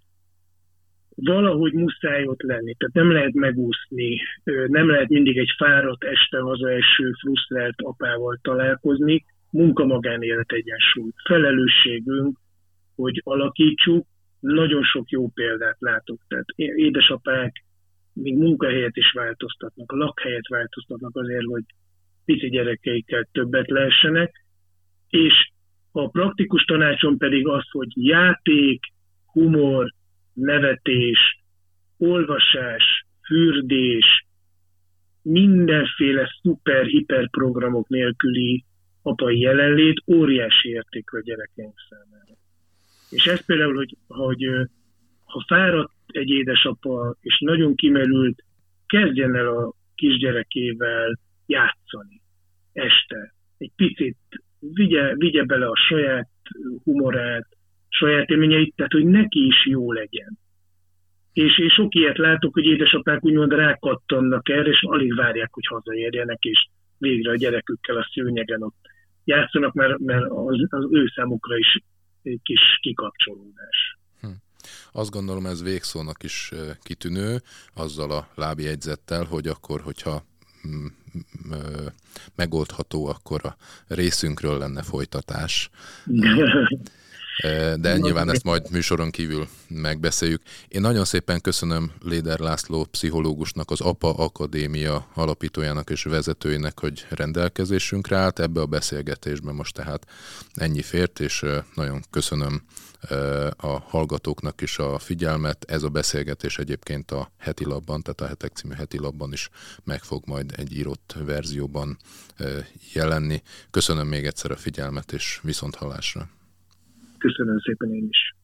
valahogy muszáj ott lenni, tehát nem lehet megúszni, nem lehet mindig egy fáradt este hazaeső, frusztrált apával találkozni, munka-magánélet egyensúly. Felelősségünk, hogy alakítsuk, nagyon sok jó példát látok. Tehát édesapák még munkahelyet is változtatnak, lakhelyet változtatnak azért, hogy pici gyerekeikkel többet lehessenek, és a praktikus tanácsom pedig az, hogy játék, humor, nevetés, olvasás, fürdés, mindenféle szuper-hiper programok nélküli apai jelenlét óriási érték a gyerekeink számára. És ez például, hogy, hogy ha fáradt egy édesapa, és nagyon kimerült, kezdjen el a kisgyerekével játszani este. Egy picit vigye, vigye bele a saját humorát, saját élményeit, tehát hogy neki is jó legyen. És én sok ilyet látok, hogy édesapák úgymond rákattannak erre, és alig várják, hogy hazaérjenek, és végre a gyerekükkel a szőnyegen ott játszanak, mert, mert az, az ő számukra is egy kis kikapcsolódás. Hm. Azt gondolom ez végszónak is kitűnő, azzal a lábjegyzettel, hogy akkor, hogyha megoldható, akkor a részünkről lenne folytatás. *laughs* De nyilván ezt majd műsoron kívül megbeszéljük. Én nagyon szépen köszönöm Léder László pszichológusnak, az APA Akadémia alapítójának és vezetőjének, hogy rendelkezésünkre állt ebbe a beszélgetésbe most tehát ennyi fért, és nagyon köszönöm a hallgatóknak is a figyelmet. Ez a beszélgetés egyébként a heti labban, tehát a hetek című heti labban is meg fog majd egy írott verzióban jelenni. Köszönöm még egyszer a figyelmet, és viszont hallásra. Köszönöm szépen én is.